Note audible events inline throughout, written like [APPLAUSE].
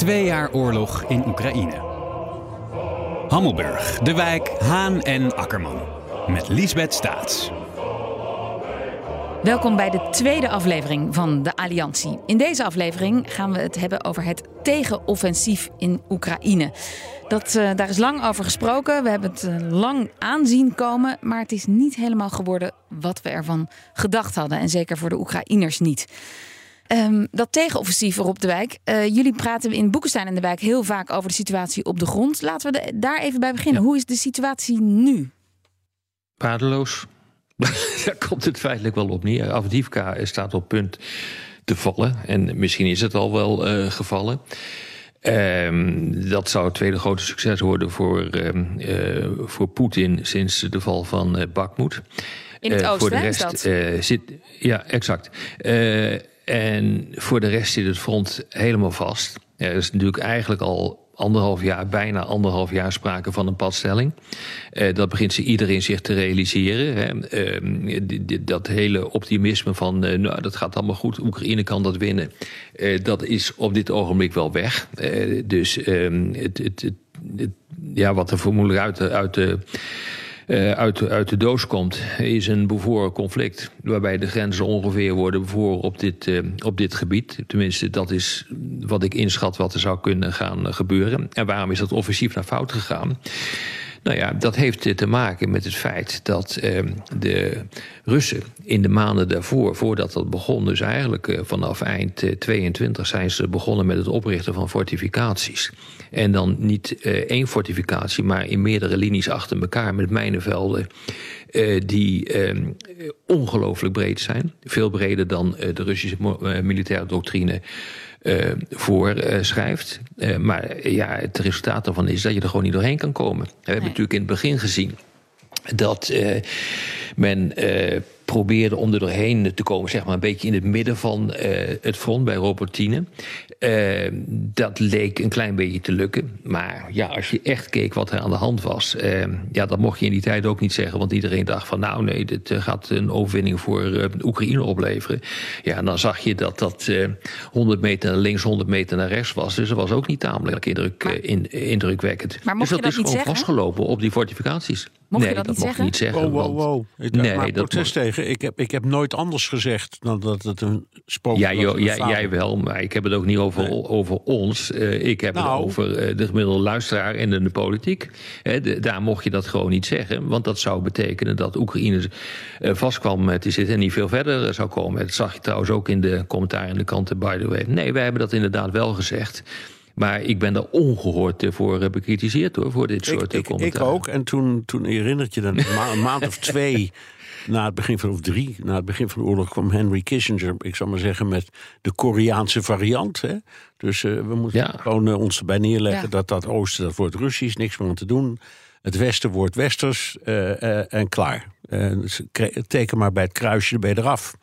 Twee jaar oorlog in Oekraïne. Hammelburg, De Wijk, Haan en Akkerman. Met Liesbeth Staats. Welkom bij de tweede aflevering van de Alliantie. In deze aflevering gaan we het hebben over het tegenoffensief in Oekraïne. Dat, uh, daar is lang over gesproken. We hebben het uh, lang aanzien komen. Maar het is niet helemaal geworden wat we ervan gedacht hadden. En zeker voor de Oekraïners niet. Um, dat tegenoffensief erop de wijk. Uh, jullie praten in Boekenstein en de wijk heel vaak over de situatie op de grond. Laten we de, daar even bij beginnen. Ja. Hoe is de situatie nu? Paardeloos. [LAUGHS] Daar komt het feitelijk wel op neer. Avdivka staat op punt te vallen. En misschien is het al wel uh, gevallen. Um, dat zou het tweede grote succes worden voor, um, uh, voor Poetin sinds de val van uh, Bakhmut. In het oosten, voor de rest, zit, ja, exact. En voor de rest zit het front helemaal vast. Er is natuurlijk eigenlijk al anderhalf jaar, bijna anderhalf jaar sprake van een padstelling. Uh, dat begint ze iedereen zich te realiseren. Hè. Uh, dat hele optimisme van, uh, nou, dat gaat allemaal goed, Oekraïne kan dat winnen. dat is op dit ogenblik wel weg. dus ehm, het, het, ja, wat er vermoedelijk uit. Uit de uh, uit, uit de doos komt, is een bevoren conflict. Waarbij de grenzen ongeveer worden bevoren op dit, uh, op dit gebied. Tenminste, dat is wat ik inschat wat er zou kunnen gaan gebeuren. En waarom is dat offensief naar fout gegaan? Nou ja, dat heeft te maken met het feit dat uh, de Russen in de maanden daarvoor, voordat dat begon, dus eigenlijk uh, vanaf eind uh, 22 zijn ze begonnen met het oprichten van fortificaties. En dan niet uh, één fortificatie, maar in meerdere linies achter elkaar met mijnenvelden. Die uh, ongelooflijk breed zijn. Veel breder dan de Russische militaire doctrine uh, voorschrijft. Uh, maar ja, het resultaat daarvan is dat je er gewoon niet doorheen kan komen. We hebben nee. natuurlijk in het begin gezien dat men probeerde om er doorheen te komen, zeg maar een beetje in het midden van uh, het front bij Robertine. Uh, dat leek een klein beetje te lukken. Maar ja, als je echt keek wat er aan de hand was, uh, ja, dat mocht je in die tijd ook niet zeggen. Want iedereen dacht van nou nee, dit gaat een overwinning voor Oekraïne opleveren. Ja, en dan zag je dat dat 100 meter naar links, 100 meter naar rechts was. Dus dat was ook niet tamelijk indruk, maar, in, indrukwekkend. Maar mocht dus dat, dat is gewoon zeggen? vastgelopen op die fortificaties. Mocht nee, je dat, dat niet mocht zeggen? niet zeggen. Wow, wow, want- wow. Ik Nee, nee, maar dat protest tegen. Ik heb, ik heb nooit anders gezegd dan dat het een spook Ja, was. joh, jij, wel, maar ik heb het ook niet over, Nee. over ons. Uh, ik heb Nou. het over uh, de gemiddelde luisteraar en de, de politiek. He, de, daar mocht je dat gewoon niet zeggen. Want dat zou betekenen dat Oekraïne uh, vast kwam te zitten en niet veel verder zou komen. Dat zag je trouwens ook in de commentaar in de kanten, by the way. Nee, wij hebben dat inderdaad wel gezegd. Maar ik ben er ongehoord voor bekritiseerd hoor, voor dit soort ik, ik, commentaar. ik ook. En toen, toen herinnert je dan een maand of twee [LAUGHS] na het begin van, of drie, na het begin van de oorlog kwam Henry Kissinger, ik zal maar zeggen, met de Koreaanse variant. Hè? Dus uh, we moeten Ja. gewoon uh, ons erbij neerleggen Ja. dat dat oosten, dat wordt Russisch, niks meer aan te doen. Het westen wordt westers uh, en klaar. teken maar bij het kruisje, je eraf.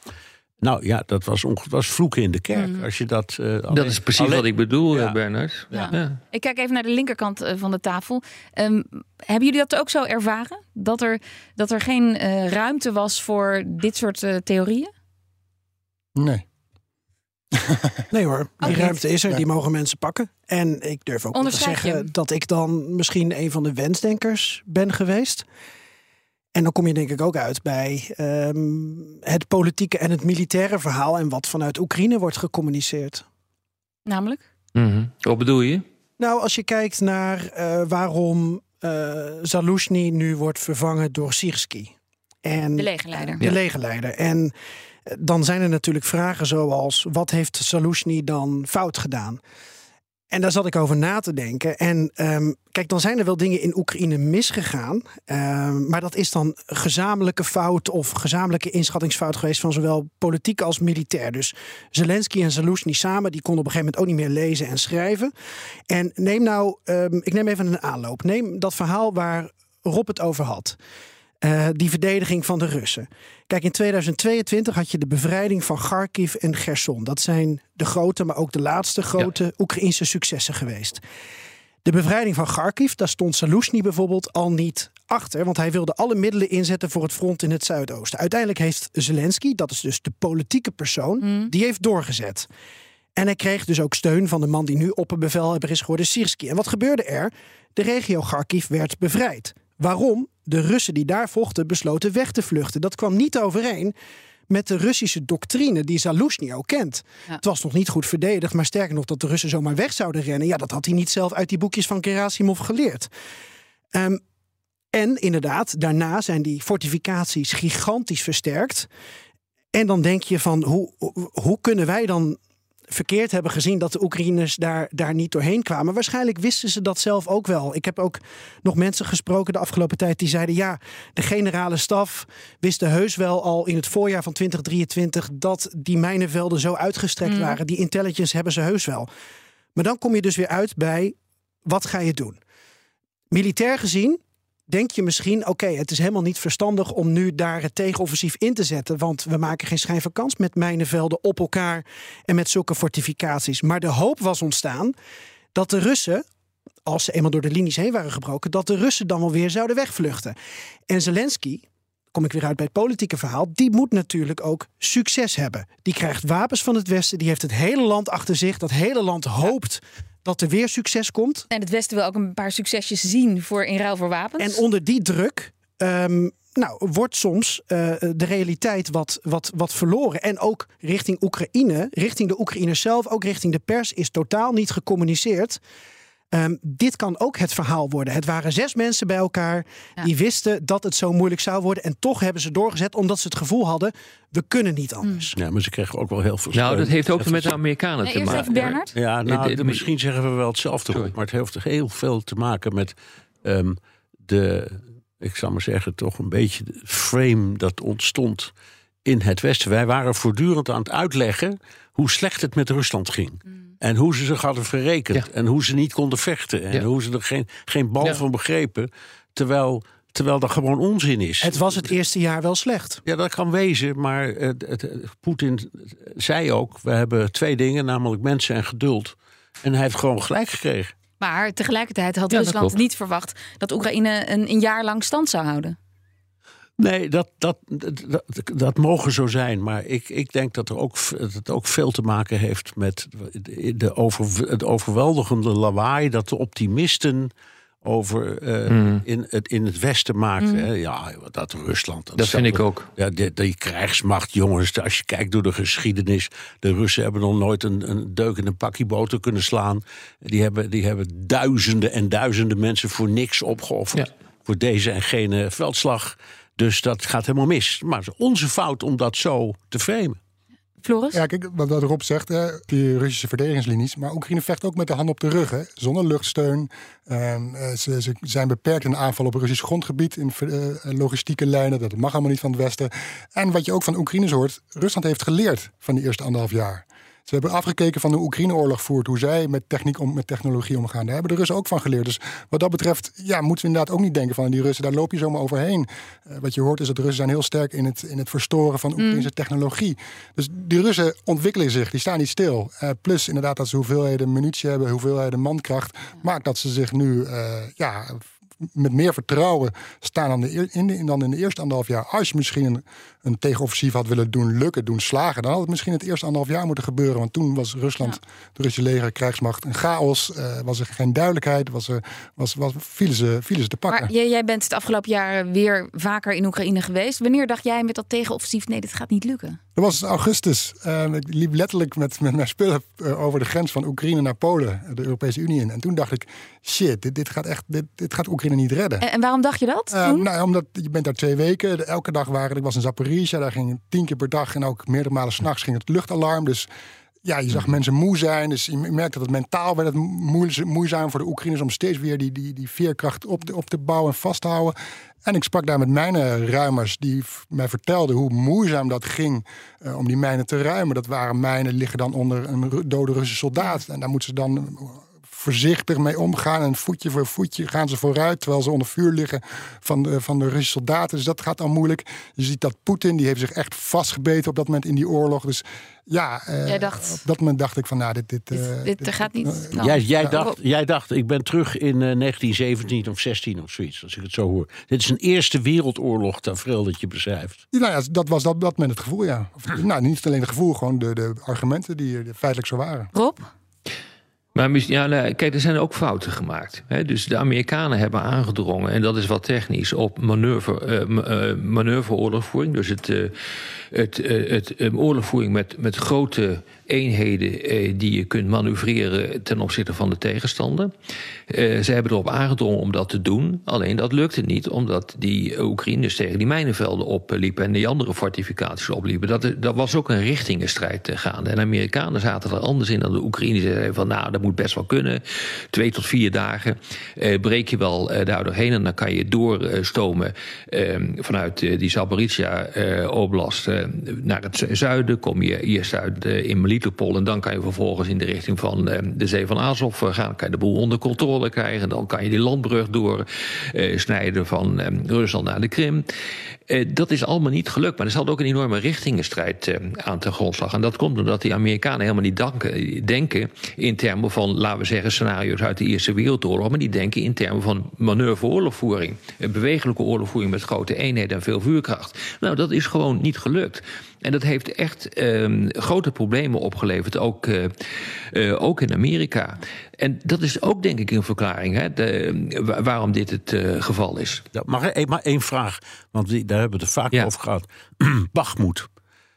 Nou ja, dat was, was vloeken in de kerk. Mhm. Als je dat, uh, Dat is precies wat ik bedoel, Ja. ja. Bernard. Ja. Ja. Ik kijk even naar de linkerkant eh, van de tafel. Um, hebben jullie dat ook zo ervaren? Dat er, dat er geen uh, ruimte was voor dit soort uh, theorieën? Nee. [LAUGHS] nee hoor, die ruimte is er, die mogen mensen pakken. En ik durf ook te zeggen dat ik dan misschien een van de wensdenkers ben geweest. En dan kom je denk ik ook uit bij ehm, het politieke en het militaire verhaal... en wat vanuit Oekraïne wordt gecommuniceerd. Namelijk? Mhm. Wat bedoel je? Nou, als je kijkt naar uh, waarom uh, Zaluzhny nu wordt vervangen door Sirski. En De legerleider. de Ja. legerleider. En eh, dan zijn er natuurlijk vragen zoals: wat heeft Zaluzhny dan fout gedaan? En daar zat ik over na te denken. En um, kijk, dan zijn er wel dingen in Oekraïne misgegaan. Um, maar dat is dan gezamenlijke fout of gezamenlijke inschattingsfout geweest van zowel politiek als militair. Dus Zelensky en Zelensky samen, die konden op een gegeven moment ook niet meer lezen en schrijven. En neem nou, um, ik neem even een aanloop. Neem dat verhaal waar Rob het over had. Uh, die verdediging van de Russen. Kijk, in 2022 had je de bevrijding van Kharkiv en Gerson. Dat zijn de grote, maar ook de laatste grote ja. Oekraïnse successen geweest. De bevrijding van Kharkiv, daar stond Salushny bijvoorbeeld al niet achter, want hij wilde alle middelen inzetten voor het front in het zuidoosten. Uiteindelijk heeft Zelensky, dat is dus de politieke persoon, mm. die heeft doorgezet. En hij kreeg dus ook steun van de man die nu opperbevelhebber is geworden, Sirski. En wat gebeurde er? De regio Kharkiv werd bevrijd. Waarom? De Russen die daar vochten besloten weg te vluchten. Dat kwam niet overeen met de Russische doctrine die Zaluzhny ook kent. Ja. Het was nog niet goed verdedigd, maar sterker nog dat de Russen zomaar weg zouden rennen. Ja, dat had hij niet zelf uit die boekjes van Gerasimov geleerd. Um, en inderdaad, daarna zijn die fortificaties gigantisch versterkt. En dan denk je van, hoe, hoe kunnen wij dan verkeerd hebben gezien dat de Oekraïners daar, daar niet doorheen kwamen. Waarschijnlijk wisten ze dat zelf ook wel. Ik heb ook nog mensen gesproken de afgelopen tijd die zeiden: ja, de generale staf wisten heus wel al in het voorjaar van 2023 dat die mijnenvelden zo uitgestrekt mm. waren. Die intelligence hebben ze heus wel. Maar dan kom je dus weer uit bij wat ga je doen? Militair gezien denk je misschien, oké, het is helemaal niet verstandig om nu daar het tegenoffensief in te zetten. Want we maken geen schijn van kans met mijnenvelden op elkaar en met zulke fortificaties. Maar de hoop was ontstaan dat de Russen, als ze eenmaal door de linies heen waren gebroken, dat de Russen dan wel weer zouden wegvluchten. En Zelensky, kom ik weer uit bij het politieke verhaal, die moet natuurlijk ook succes hebben. Die krijgt wapens van het Westen, die heeft het hele land achter zich. Dat hele land hoopt dat er weer succes komt. En het Westen wil ook een paar succesjes zien voor in ruil voor wapens. En onder die druk. Um, nou, wordt soms uh, de realiteit wat, wat, wat verloren. En ook richting Oekraïne, richting de Oekraïners zelf, ook richting de pers, is totaal niet gecommuniceerd. Um, dit kan ook het verhaal worden. Het waren zes mensen bij elkaar ja. die wisten dat het zo moeilijk zou worden. En toch hebben ze doorgezet omdat ze het gevoel hadden: we kunnen niet anders. Ja, maar ze kregen ook wel heel veel. Nou, dat heeft ook met de Amerikanen nee, te maken. Even Bernard. Ja, nou, de, misschien zeggen we wel hetzelfde, Sorry. maar het heeft heel veel te maken met um, de, ik zou maar zeggen, toch een beetje de frame dat ontstond in het Westen. Wij waren voortdurend aan het uitleggen hoe slecht het met Rusland ging. Mm. En hoe ze zich hadden verrekend. Ja. En hoe ze niet konden vechten. En ja. hoe ze er geen, geen bal ja. van begrepen. Terwijl, terwijl dat gewoon onzin is. Het was het eerste jaar wel slecht. Ja, dat kan wezen. Maar het, het, Poetin zei ook: we hebben twee dingen, namelijk mensen en geduld. En hij heeft gewoon gelijk gekregen. Maar tegelijkertijd had Rusland niet verwacht dat Oekraïne een, een jaar lang stand zou houden. Nee, dat, dat, dat, dat, mogen zo zijn. Maar ik, ik denk dat, er ook, dat het ook veel te maken heeft met de over, het overweldigende lawaai dat de optimisten over uh, mm. in, het, in het Westen maakten. Mm. Ja, dat Rusland. Dat, dat vind ik ook. Ja, die, die, krijgsmacht, jongens, als je kijkt door de geschiedenis. De Russen hebben nog nooit een, een deuk in een pakje boter kunnen slaan. Die hebben, die hebben duizenden en duizenden mensen voor niks opgeofferd. Ja. Voor deze en gene veldslag. Dus dat gaat helemaal mis. Maar het is onze fout om dat zo te framen. Floris? Ja, kijk, wat, Rob zegt, hè, die Russische verdedigingslinies. Maar Oekraïne vecht ook met de hand op de rug, hè, zonder luchtsteun. Um, ze, ze, zijn beperkt in aanval op Russisch grondgebied in uh, logistieke lijnen. Dat mag allemaal niet van het Westen. En wat je ook van Oekraïners hoort, Rusland heeft geleerd van die eerste anderhalf jaar. Ze hebben afgekeken van de Oekraïne-oorlog voert, hoe zij met techniek om, met technologie omgaan. Daar hebben de Russen ook van geleerd. Dus wat dat betreft ja, moeten we inderdaad ook niet denken van die Russen, daar loop je zomaar overheen. Uh, wat je hoort is dat de Russen zijn heel sterk in het, in het verstoren van Oekraïnse mm. technologie. Dus die Russen ontwikkelen zich, die staan niet stil. Uh, plus inderdaad dat ze hoeveelheden munitie hebben, hoeveelheden mankracht, maakt dat ze zich nu uh, ja, met meer vertrouwen staan dan, de, in, de, dan in de eerste anderhalf jaar. Als je misschien een, een tegenoffensief had willen doen lukken, doen slagen, dan had het misschien het eerste anderhalf jaar moeten gebeuren. Want toen was Rusland, ja. de Russische leger, krijgsmacht, een chaos. Uh, was er geen duidelijkheid, was er, was, was, vielen, ze, vielen ze te pakken. Maar jij, jij bent het afgelopen jaar weer vaker in Oekraïne geweest. Wanneer dacht jij met dat tegenoffensief, nee, dit gaat niet lukken? Dat was augustus. Uh, ik liep letterlijk met, met mijn spullen uh, over de grens van Oekraïne naar Polen, de Europese Unie in. En toen dacht ik, shit, dit, dit gaat echt, dit, dit gaat Oekraïne niet redden. En, en waarom dacht je dat? Uh, nou, omdat je bent daar twee weken. Elke dag waren, ik was in Zaporizhia, daar ging tien keer per dag en ook meerdere malen s'nachts ging het luchtalarm. Dus ja, je zag mensen moe zijn. Dus je merkt dat het mentaal werd het moe- moeizaam voor de Oekraïners om steeds weer die, die, die veerkracht op te, op te bouwen en vast te houden. En ik sprak daar met mijnenruimers die f- mij vertelden hoe moeizaam dat ging eh, om die mijnen te ruimen. Dat waren mijnen die liggen dan onder een dode Russische soldaat. En daar moeten ze dan eh, voorzichtig mee omgaan. En voetje voor voetje gaan ze vooruit. Terwijl ze onder vuur liggen van de, van de Russische soldaten. Dus dat gaat al moeilijk. Je ziet dat Poetin, die heeft zich echt vastgebeten op dat moment in die oorlog. Dus ja, eh, Jij dacht- op dat moment dacht ik van nou, dit... dit, Dit, eh, dit gaat niet. snel. Jij, jij, dacht, jij dacht, ik ben terug in eh, 1917 of 16 of zoiets, als ik het zo hoor. Dit is een Eerste Wereldoorlog tafereel dat je beschrijft. Nou ja, dat was dat, dat moment het gevoel, ja. Of, [CLEARS THROAT] nou, niet alleen het gevoel, gewoon de, de argumenten die er feitelijk zo waren. Rob? Maar ja, kijk, er zijn ook fouten gemaakt. Hè? Dus de Amerikanen hebben aangedrongen, en dat is wat technisch, op manoeuvre, manoeuvreoorlogvoering. Dus het, eh, het, eh, het eh, oorlogvoering met, met grote eenheden eh, die je kunt manoeuvreren ten opzichte van de tegenstander. Eh, ze hebben erop aangedrongen om dat te doen. Alleen dat lukte niet, omdat die Oekraïners tegen die mijnenvelden opliepen en die andere fortificaties opliepen. Dat, dat was ook een richtingenstrijd eh, gaande. En de Amerikanen zaten er anders in dan de Oekraïners. Ze zeiden van, nou, dat moet best wel kunnen. Twee tot vier dagen eh, breek je wel daar doorheen en dan kan je doorstomen eh, vanuit die Zaporizhia-oblast naar het zu- zuiden. Kom je eerst uit eh, in Melitopol en dan kan je vervolgens in de richting van eh, de zee van Azov eh, gaan. kan je de boel onder controle krijgen. Dan kan je die landbrug door eh, snijden van eh, Rusland naar de Krim. Eh, dat is allemaal niet gelukt. Maar er zat ook een enorme richtingenstrijd eh, aan ten grondslag. En dat komt omdat die Amerikanen helemaal niet danken, denken in termen van, laten we zeggen, scenario's uit de Eerste Wereldoorlog. Maar die denken in termen van manoeuvre-oorlogvoering. Bewegelijke oorlogvoering met grote eenheden en veel vuurkracht. Nou, dat is gewoon niet gelukt. En dat heeft echt ehm, grote problemen opgeleverd, ook, eh, eh, ook in Amerika. En dat is ook, denk ik, een verklaring hè, de, wa- waarom dit het eh, geval is. Ja, mag ik één- maar één vraag, want die, daar hebben we het vaak Ja. over gehad. [CLEARS THROAT] Bachmoed.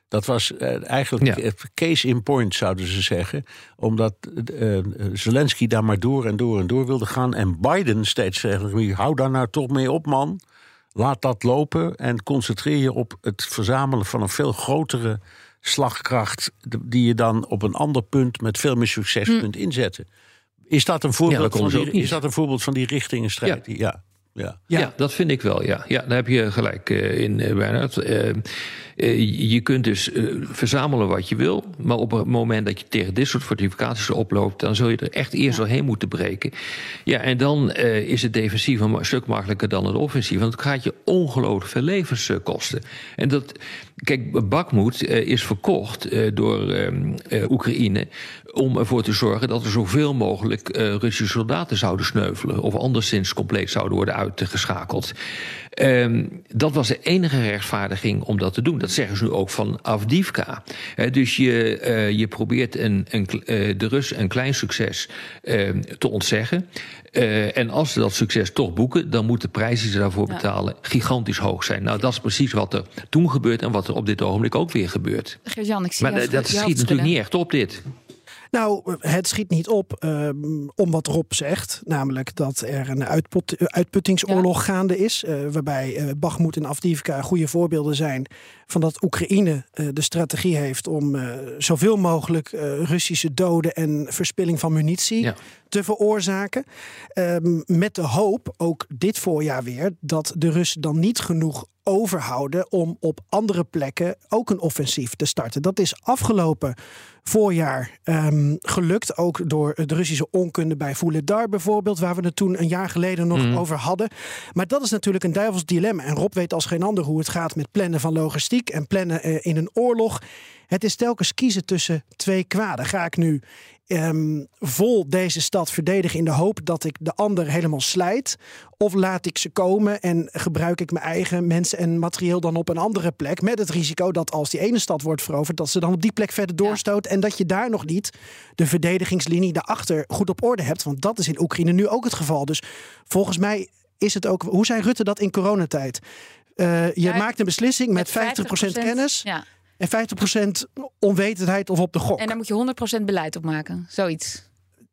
Dat was eigenlijk Ja. het case in point, zouden ze zeggen. Omdat Zelensky daar maar door en door en door wilde gaan. En Biden steeds zegt, hou daar nou toch mee op, man. Laat dat lopen en concentreer je op het verzamelen van een veel grotere slagkracht. Die je dan op een ander punt met veel meer succes kunt inzetten. Is dat een Ja, voorbeeld, dat van, die, is dat een voorbeeld van die richtingenstrijd? Ja. ja. ja. Ja. dat vind ik wel, ja. Ja, daar heb je gelijk eh, in, eh, Bernard. Eh, je kunt dus eh, verzamelen wat je wil... maar op het moment dat je tegen dit soort fortificaties oploopt... dan zul je er echt eerst doorheen moeten breken. Ja, en dan eh, is het defensief een stuk makkelijker dan het offensief... want het gaat je ongelooflijk veel levens kosten. En dat... Kijk, Bakmoed is verkocht door ehm, eh, Oekraïne om ervoor te zorgen dat er zoveel mogelijk Russische soldaten zouden sneuvelen of anderszins compleet zouden worden uitgeschakeld. Ehm, dat was de enige rechtvaardiging om dat te doen. Dat zeggen ze nu ook van Avdivka. Dus je, eh, je probeert een, een, eh, de Russen een klein succes ehm, te ontzeggen. Eh, en als ze dat succes toch boeken, dan moet de prijs die ze daarvoor Ja. betalen gigantisch hoog zijn. Nou, dat is precies wat er toen gebeurt en wat er op dit ogenblik ook weer gebeurt. Geert-Jan, ik zie Maar eh, dat schiet natuurlijk niet echt op, dit. Nou, het schiet niet op ehm, om wat Rob zegt. Namelijk dat er een uitput, uitputtingsoorlog gaande is. eh, waarbij eh Bakhmut en Afdivka goede voorbeelden zijn van dat Oekraïne eh, de strategie heeft om eh, zoveel mogelijk eh, Russische doden en verspilling van munitie Ja. te veroorzaken. Ehm, met de hoop, ook dit voorjaar weer, dat de Russen dan niet genoeg overhouden om op andere plekken ook een offensief te starten. Dat is afgelopen voorjaar ehm, gelukt, ook door de Russische onkunde bij Vuledar bijvoorbeeld, waar we het toen een jaar geleden nog Mhm. over hadden. Maar dat is natuurlijk een duivels dilemma. En Rob weet als geen ander hoe het gaat met plannen van logistiek en plannen eh, in een oorlog. Het is telkens kiezen tussen twee kwaden. Ga ik nu ehm, vol deze stad verdedigen in de hoop dat ik de ander helemaal slijt? Of laat ik ze komen en gebruik ik mijn eigen mensen en materieel dan op een andere plek? Met het risico dat als die ene stad wordt veroverd, dat ze dan op die plek verder doorstoot. En dat je daar nog niet de verdedigingslinie daarachter goed op orde hebt. Want dat is in Oekraïne nu ook het geval. Dus volgens mij is het ook. Hoe zei Rutte dat in coronatijd? Eh, je Ja, maakt een beslissing met, Met 50%, kennis Ja. En 50% onwetendheid of op de gok. En daar moet je 100% beleid op maken. Zoiets.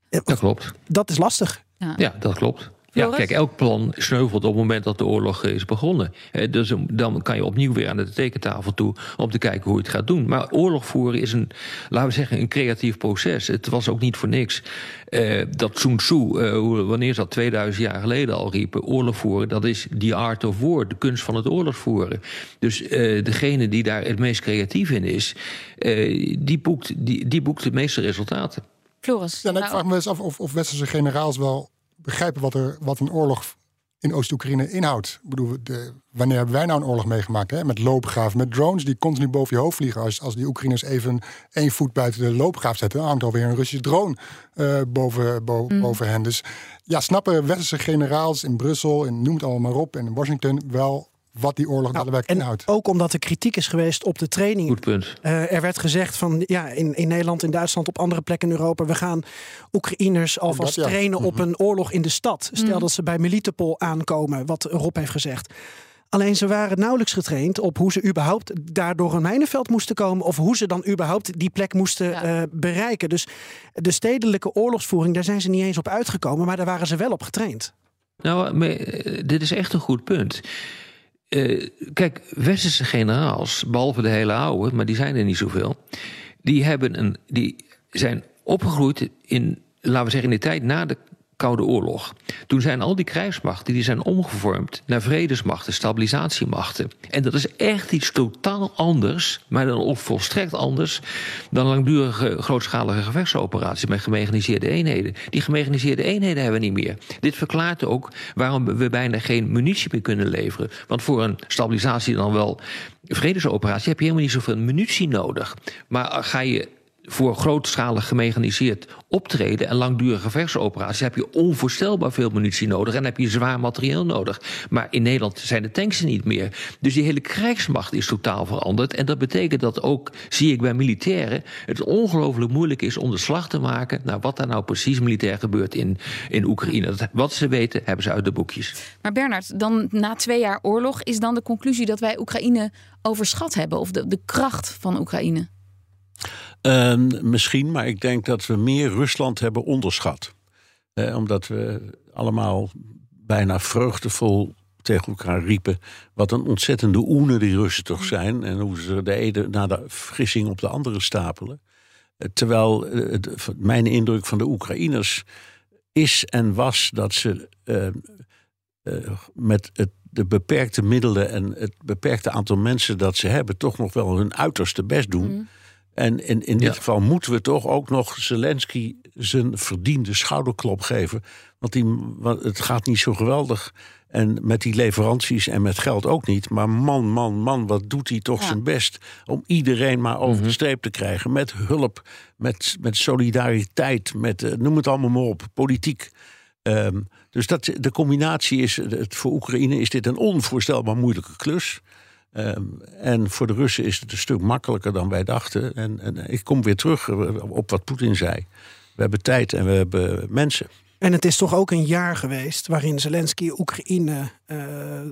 Dat klopt. Dat is lastig. Ja, dat klopt. Ja, kijk, elk plan sneuvelt op het moment dat de oorlog is begonnen. Dus dan kan je opnieuw weer aan de tekentafel toe om te kijken hoe je het gaat doen. Maar oorlog voeren is een, laten we zeggen, een creatief proces. Het was ook niet voor niks uh, dat Sun Tzu, uh, wanneer is dat, 2000 jaar geleden al riepen, oorlog voeren, dat is the art of war, de kunst van het oorlog voeren. Dus uh, degene die daar het meest creatief in is, die, boekt, die, die boekt de meeste resultaten. Floris. Ja, nou, ik vraag me eens af of, of westerse generaals wel begrijpen wat, er, wat een oorlog in Oost-Oekraïne inhoudt. Ik bedoel, de, wanneer hebben wij nou een oorlog meegemaakt? Hè? Met loopgraven, met drones die continu boven je hoofd vliegen. Als, als die Oekraïners even één voet buiten de loopgraaf zetten, dan hangt alweer een Russische drone uh, boven, bo mm. boven hen. Dus ja, snappen westerse generaals in Brussel, en noem het allemaal maar op, en in Washington wel wat die oorlog nou, daadwerkelijk inhoudt. Ook omdat er kritiek is geweest op de training. Goed punt. Uh, er werd gezegd van ja, in, in Nederland, in Duitsland, op andere plekken in Europa, we gaan Oekraïners alvast dat, ja. trainen op mhm. een oorlog in de stad. Stel mm. dat ze bij Melitopol aankomen, wat Rob heeft gezegd. Alleen ze waren nauwelijks getraind op hoe ze überhaupt daardoor een mijnenveld moesten komen. Of hoe ze dan überhaupt die plek moesten ja. uh, bereiken. Dus de stedelijke oorlogsvoering, daar zijn ze niet eens op uitgekomen. Maar daar waren ze wel op getraind. Nou, eh, dit is echt een goed punt. Uh, kijk, westerse generaals, behalve de hele oude, maar die zijn er niet zoveel. Die, hebben een, die zijn opgegroeid in, laten we zeggen, in de tijd na de Koude Oorlog. Toen zijn al die krijgsmachten die zijn omgevormd naar vredesmachten, stabilisatiemachten. En dat is echt iets totaal anders, maar dan ook volstrekt anders dan langdurige grootschalige gevechtsoperaties met gemechaniseerde eenheden. Die gemechaniseerde eenheden hebben we niet meer. Dit verklaart ook waarom we bijna geen munitie meer kunnen leveren. Want voor een stabilisatie dan wel vredesoperatie heb je helemaal niet zoveel munitie nodig. Maar ga je voor grootschalig gemechaniseerd optreden en langdurige versoperaties heb je onvoorstelbaar veel munitie nodig en heb je zwaar materieel nodig. Maar in Nederland zijn de tanks niet meer. Dus die hele krijgsmacht is totaal veranderd. En dat betekent dat ook, zie ik bij militairen, het ongelooflijk moeilijk is om de slag te maken naar wat daar nou precies militair gebeurt in, in Oekraïne. Wat ze weten, hebben ze uit de boekjes. Maar Bernard, dan na twee jaar oorlog is dan de conclusie dat wij Oekraïne overschat hebben, of de, de kracht van Oekraïne? Uh, misschien, maar ik denk dat we meer Rusland hebben onderschat. Uh, omdat we allemaal bijna vreugdevol tegen elkaar riepen. Wat een ontzettende oene die Russen toch zijn. En hoe ze de ene na de vergissing op de andere stapelen. Uh, terwijl uh, mijn indruk van de Oekraïners is en was dat ze ehm, met het, de beperkte middelen en het beperkte aantal mensen dat ze hebben, toch nog wel hun uiterste best doen. Mm. En in, in dit geval moeten we toch ook nog Zelensky zijn verdiende schouderklop geven. Want, die, want het gaat niet zo geweldig. En met die leveranties en met geld ook niet. Maar man, man, man, wat doet hij toch zijn best om iedereen maar over de mhm. streep te krijgen. Met hulp, met, met solidariteit, met uh, noem het allemaal maar op, politiek. Um, dus dat, de combinatie is, het, voor Oekraïne is dit een onvoorstelbaar moeilijke klus. Um, en voor de Russen is het een stuk makkelijker dan wij dachten. En, en ik kom weer terug op wat Poetin zei. We hebben tijd en we hebben mensen. En het is toch ook een jaar geweest waarin Zelensky Oekraïne uh,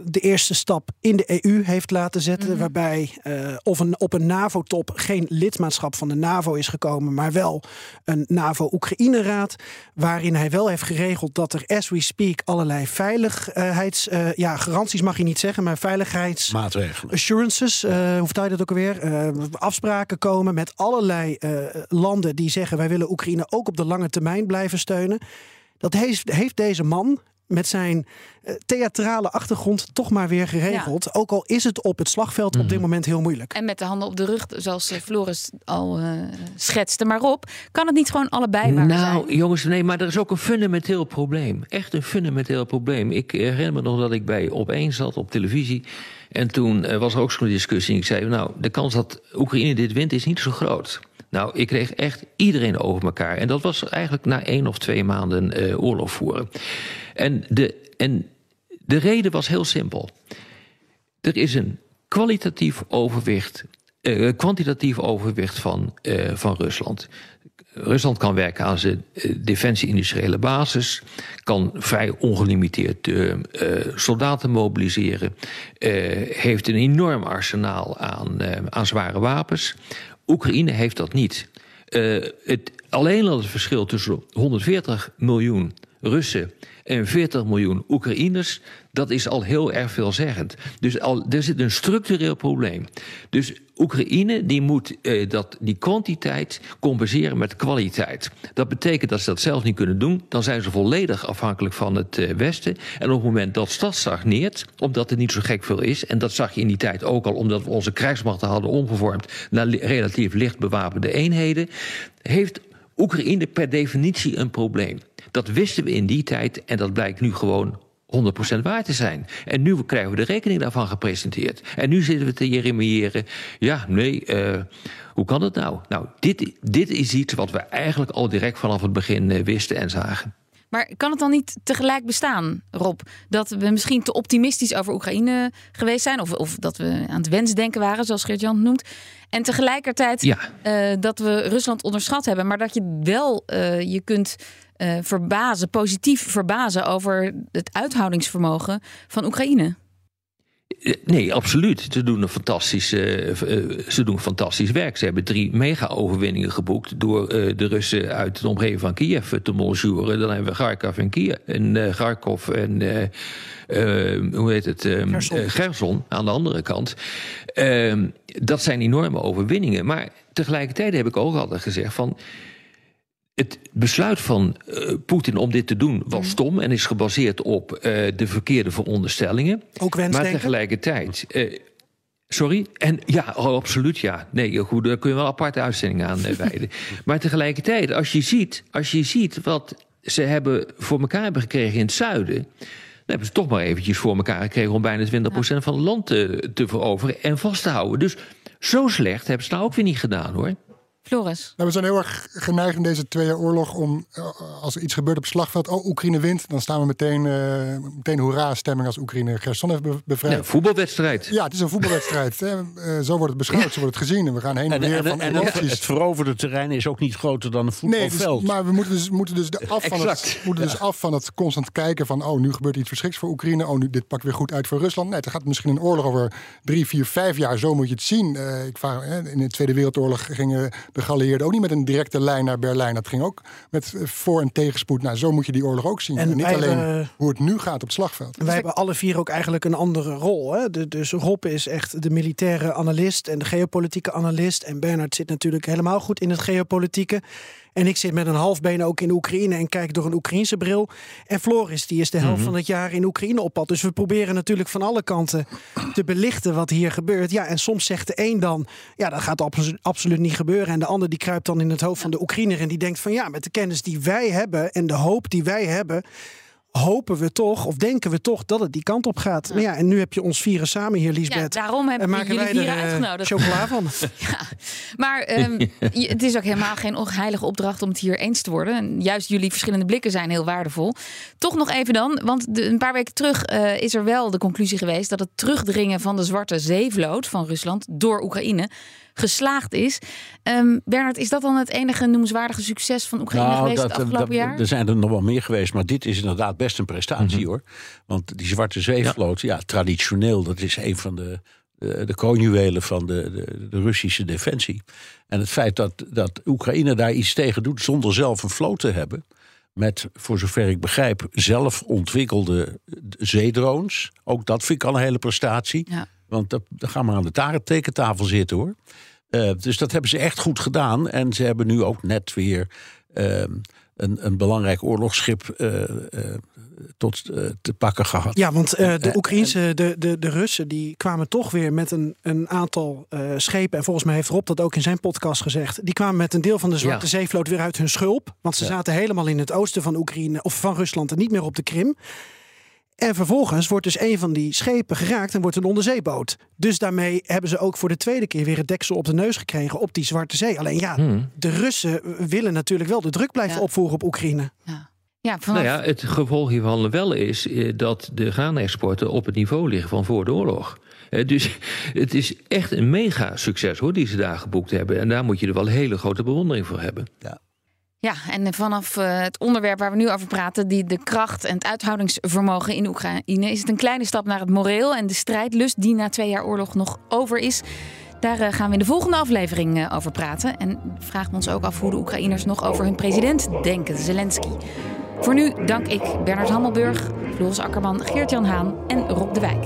de eerste stap in de EU heeft laten zetten. Mhm. Waarbij uh, of een, op een NAVO-top geen lidmaatschap van de NAVO is gekomen, maar wel een NAVO-Oekraïne-raad. Waarin hij wel heeft geregeld dat er, as we speak, allerlei veiligheids. Uh, ja, garanties mag je niet zeggen, maar veiligheids. Maatregelen. Assurances, hoe vertel je dat ook alweer? afspraken komen met allerlei landen die zeggen: wij willen Oekraïne ook op de lange termijn blijven steunen. Dat heeft, heeft deze man met zijn uh, theatrale achtergrond toch maar weer geregeld. Ook al is het op het slagveld op dit mhm. moment heel moeilijk. En met de handen op de rug, zoals eh, Floris al uh, schetste. Maar Rob, kan het niet gewoon allebei waar Nou, jongens, nee, maar er is ook een fundamenteel probleem. Echt een fundamenteel probleem. Ik herinner me nog dat ik bij Op1 zat op televisie. En toen was er ook zo'n discussie. Ik zei, nou, de kans dat Oekraïne dit wint is niet zo groot. Nou, ik kreeg echt iedereen over elkaar. En dat was eigenlijk na één of twee maanden uh, oorlog voeren. En de, en de reden was heel simpel. Er is een kwalitatief overwicht, uh, kwantitatief overwicht van, uh, van Rusland. Rusland kan werken aan zijn defensie-industriële basis, kan vrij ongelimiteerd uh, soldaten mobiliseren, heeft een enorm arsenaal aan, aan zware wapens. Oekraïne heeft dat niet. Het, alleen al het verschil tussen 140 miljoen Russen en 40 miljoen Oekraïners, dat is al heel erg veelzeggend. Dus al, er zit een structureel probleem. Dus Oekraïne die moet eh, dat, die kwantiteit compenseren met kwaliteit. Dat betekent dat ze dat zelf niet kunnen doen. Dan zijn ze volledig afhankelijk van het eh, Westen. En op het moment dat dat stagneert, omdat er niet zo gek veel is... en dat zag je in die tijd ook al, omdat we onze krijgsmachten hadden omgevormd... naar relatief licht bewapende eenheden... heeft Oekraïne per definitie een probleem. Dat wisten we in die tijd en dat blijkt nu gewoon 100% waar te zijn. En nu krijgen we de rekening daarvan gepresenteerd. En nu zitten we te jeremiëren. Ja, nee, uh, hoe kan het nou? Nou, dit, dit is iets wat we eigenlijk al direct vanaf het begin uh, wisten en zagen. Maar kan het dan niet tegelijk bestaan, Rob, dat we misschien te optimistisch over Oekraïne geweest zijn? Of, of dat we aan het wensdenken waren, zoals Geert-Jan noemt. En tegelijkertijd ja. uh, dat we Rusland onderschat hebben. Maar dat je wel uh, je kunt uh, verbazen, positief verbazen over het uithoudingsvermogen van Oekraïne. Nee, absoluut. Ze doen een fantastisch, uh, ze doen fantastisch werk. Ze hebben drie mega-overwinningen geboekt door uh, de Russen uit de omgeving van Kiev te monjuren. Dan hebben we Kharkov en Kiev en uh, Kharkov en hoe heet het? Gerson. Gerson aan de andere kant. Ehm, dat zijn enorme overwinningen. Maar tegelijkertijd heb ik ook altijd gezegd van het besluit van uh, Poetin om dit te doen was mhm. stom en is gebaseerd op uh, de verkeerde veronderstellingen. Ook wensdenken? Maar tegelijkertijd. Uh, sorry? En ja, oh, absoluut ja. Nee, goed, daar kun je wel aparte uitzendingen aan [LAUGHS] wijden. maar tegelijkertijd, als je, ziet, als je ziet wat ze hebben voor elkaar hebben gekregen in het zuiden. Dan hebben ze toch maar eventjes voor elkaar gekregen om bijna 20% ja. van het land te, te veroveren en vast te houden. Dus zo slecht hebben ze nou ook weer niet gedaan hoor. Floris? Nou, we zijn heel erg geneigd in deze twee jaar oorlog om, eh, als er iets gebeurt op het slagveld, oh, Oekraïne wint, dan staan we meteen, uh, meteen hoera-stemming als Oekraïne Gerson heeft bevrijd. Ja, voetbalwedstrijd. Ja, het is een voetbalwedstrijd. uh, zo wordt het beschouwd, zo wordt het gezien. En we gaan heen en, weer van en, het, het veroverde terrein is ook niet groter dan een voetbalveld. Nee, dus, maar we moeten dus, moeten dus, af, van het, moeten dus af van het constant kijken van, oh, nu gebeurt iets verschriks voor Oekraïne, oh, nu dit pakt weer goed uit voor Rusland. Nee, er gaat misschien een oorlog over drie, vier, vijf jaar, zo moet je het zien. ik vraag, in de Tweede Wereldoorlog gingen de geallieerden ook niet met een directe lijn naar Berlijn. Dat ging ook met eh, voor- en tegenspoed. Nou, zo moet je die oorlog ook zien. En, niet alleen hoe het nu gaat op het slagveld. Wij hebben alle vier ook eigenlijk een andere rol. Hè? dus Rob is echt de militaire analist en de geopolitieke analist. En Bernard zit natuurlijk helemaal goed in het geopolitieke. En ik zit met een half been ook in Oekraïne en kijk door een Oekraïnse bril. En Floris, die is de helft mhm. van het jaar in Oekraïne op pad. Dus we proberen natuurlijk van alle kanten te belichten wat hier gebeurt. Ja, en soms zegt de een dan, ja, dat gaat absoluut niet gebeuren. En de ander die kruipt dan in het hoofd van de Oekraïner en die denkt van ja, met de kennis die wij hebben en de hoop die wij hebben hopen we toch, of denken we toch, dat het die kant op gaat. Ja. Maar ja, en nu heb je ons vieren samen hier, Liesbeth. Ja, daarom hebben we jullie vieren uh, uitgenodigd. chocola van. [LAUGHS] [LAUGHS] ja, maar [LAUGHS] um, het is ook helemaal geen heilige opdracht om het hier eens te worden. En juist jullie verschillende blikken zijn heel waardevol. Toch nog even dan, want de, een paar weken terug uh, is er wel de conclusie geweest... dat het terugdringen van de Zwarte Zeevloot van Rusland door Oekraïne geslaagd is. Um, Bernard, is dat dan het enige noemenswaardige succes van Oekraïne nou, geweest dat, het afgelopen dat, jaar? Er zijn er nog wel meer geweest, maar dit is inderdaad best een prestatie mhm. hoor. Want die Zwarte Zeevloot, ja. ja, traditioneel, dat is een van de de, de kroonjuwelen van de, de, de, Russische defensie. En het feit dat, dat Oekraïne daar iets tegen doet zonder zelf een vloot te hebben. Met, voor zover ik begrijp, zelf ontwikkelde zeedrones. Ook dat vind ik al een hele prestatie. Ja. Want dan gaan we aan de tekentafel zitten hoor. Uh, dus dat hebben ze echt goed gedaan. En ze hebben nu ook net weer uh, een, een belangrijk oorlogsschip uh, tot te pakken gehad. Ja, want de Oekraïnse, de, de, de Russen, die kwamen toch weer met een, een aantal schepen. En volgens mij heeft Rob dat ook in zijn podcast gezegd. Die kwamen met een deel van de Zwarte Zeevloot weer uit hun schulp. Want ze ja. zaten helemaal in het oosten van Oekraïne of van Rusland en niet meer op de Krim. En vervolgens wordt dus een van die schepen geraakt en wordt een onderzeeboot. Dus daarmee hebben ze ook voor de tweede keer weer het deksel op de neus gekregen op die Zwarte Zee. Alleen ja, hmm. de Russen willen natuurlijk wel de druk blijven opvoeren op Oekraïne. Ja. Ja, vanaf... Nou ja, het gevolg hiervan wel is eh, dat de graanexporten op het niveau liggen van voor de oorlog. Eh, dus [LAUGHS] het is echt een mega succes hoor, die ze daar geboekt hebben. En daar moet je er wel hele grote bewondering voor hebben. Ja. Ja, en vanaf uh, het onderwerp waar we nu over praten, die de kracht en het uithoudingsvermogen in Oekraïne, is het een kleine stap naar het moreel en de strijdlust die na twee jaar oorlog nog over is. Daar uh, gaan we in de volgende aflevering uh, over praten. En vragen we ons ook af hoe de Oekraïners nog over hun president denken, Zelensky. Voor nu dank ik Bernard Hammelburg, Floris Akkerman, Geert-Jan Haan en Rob de Wijk.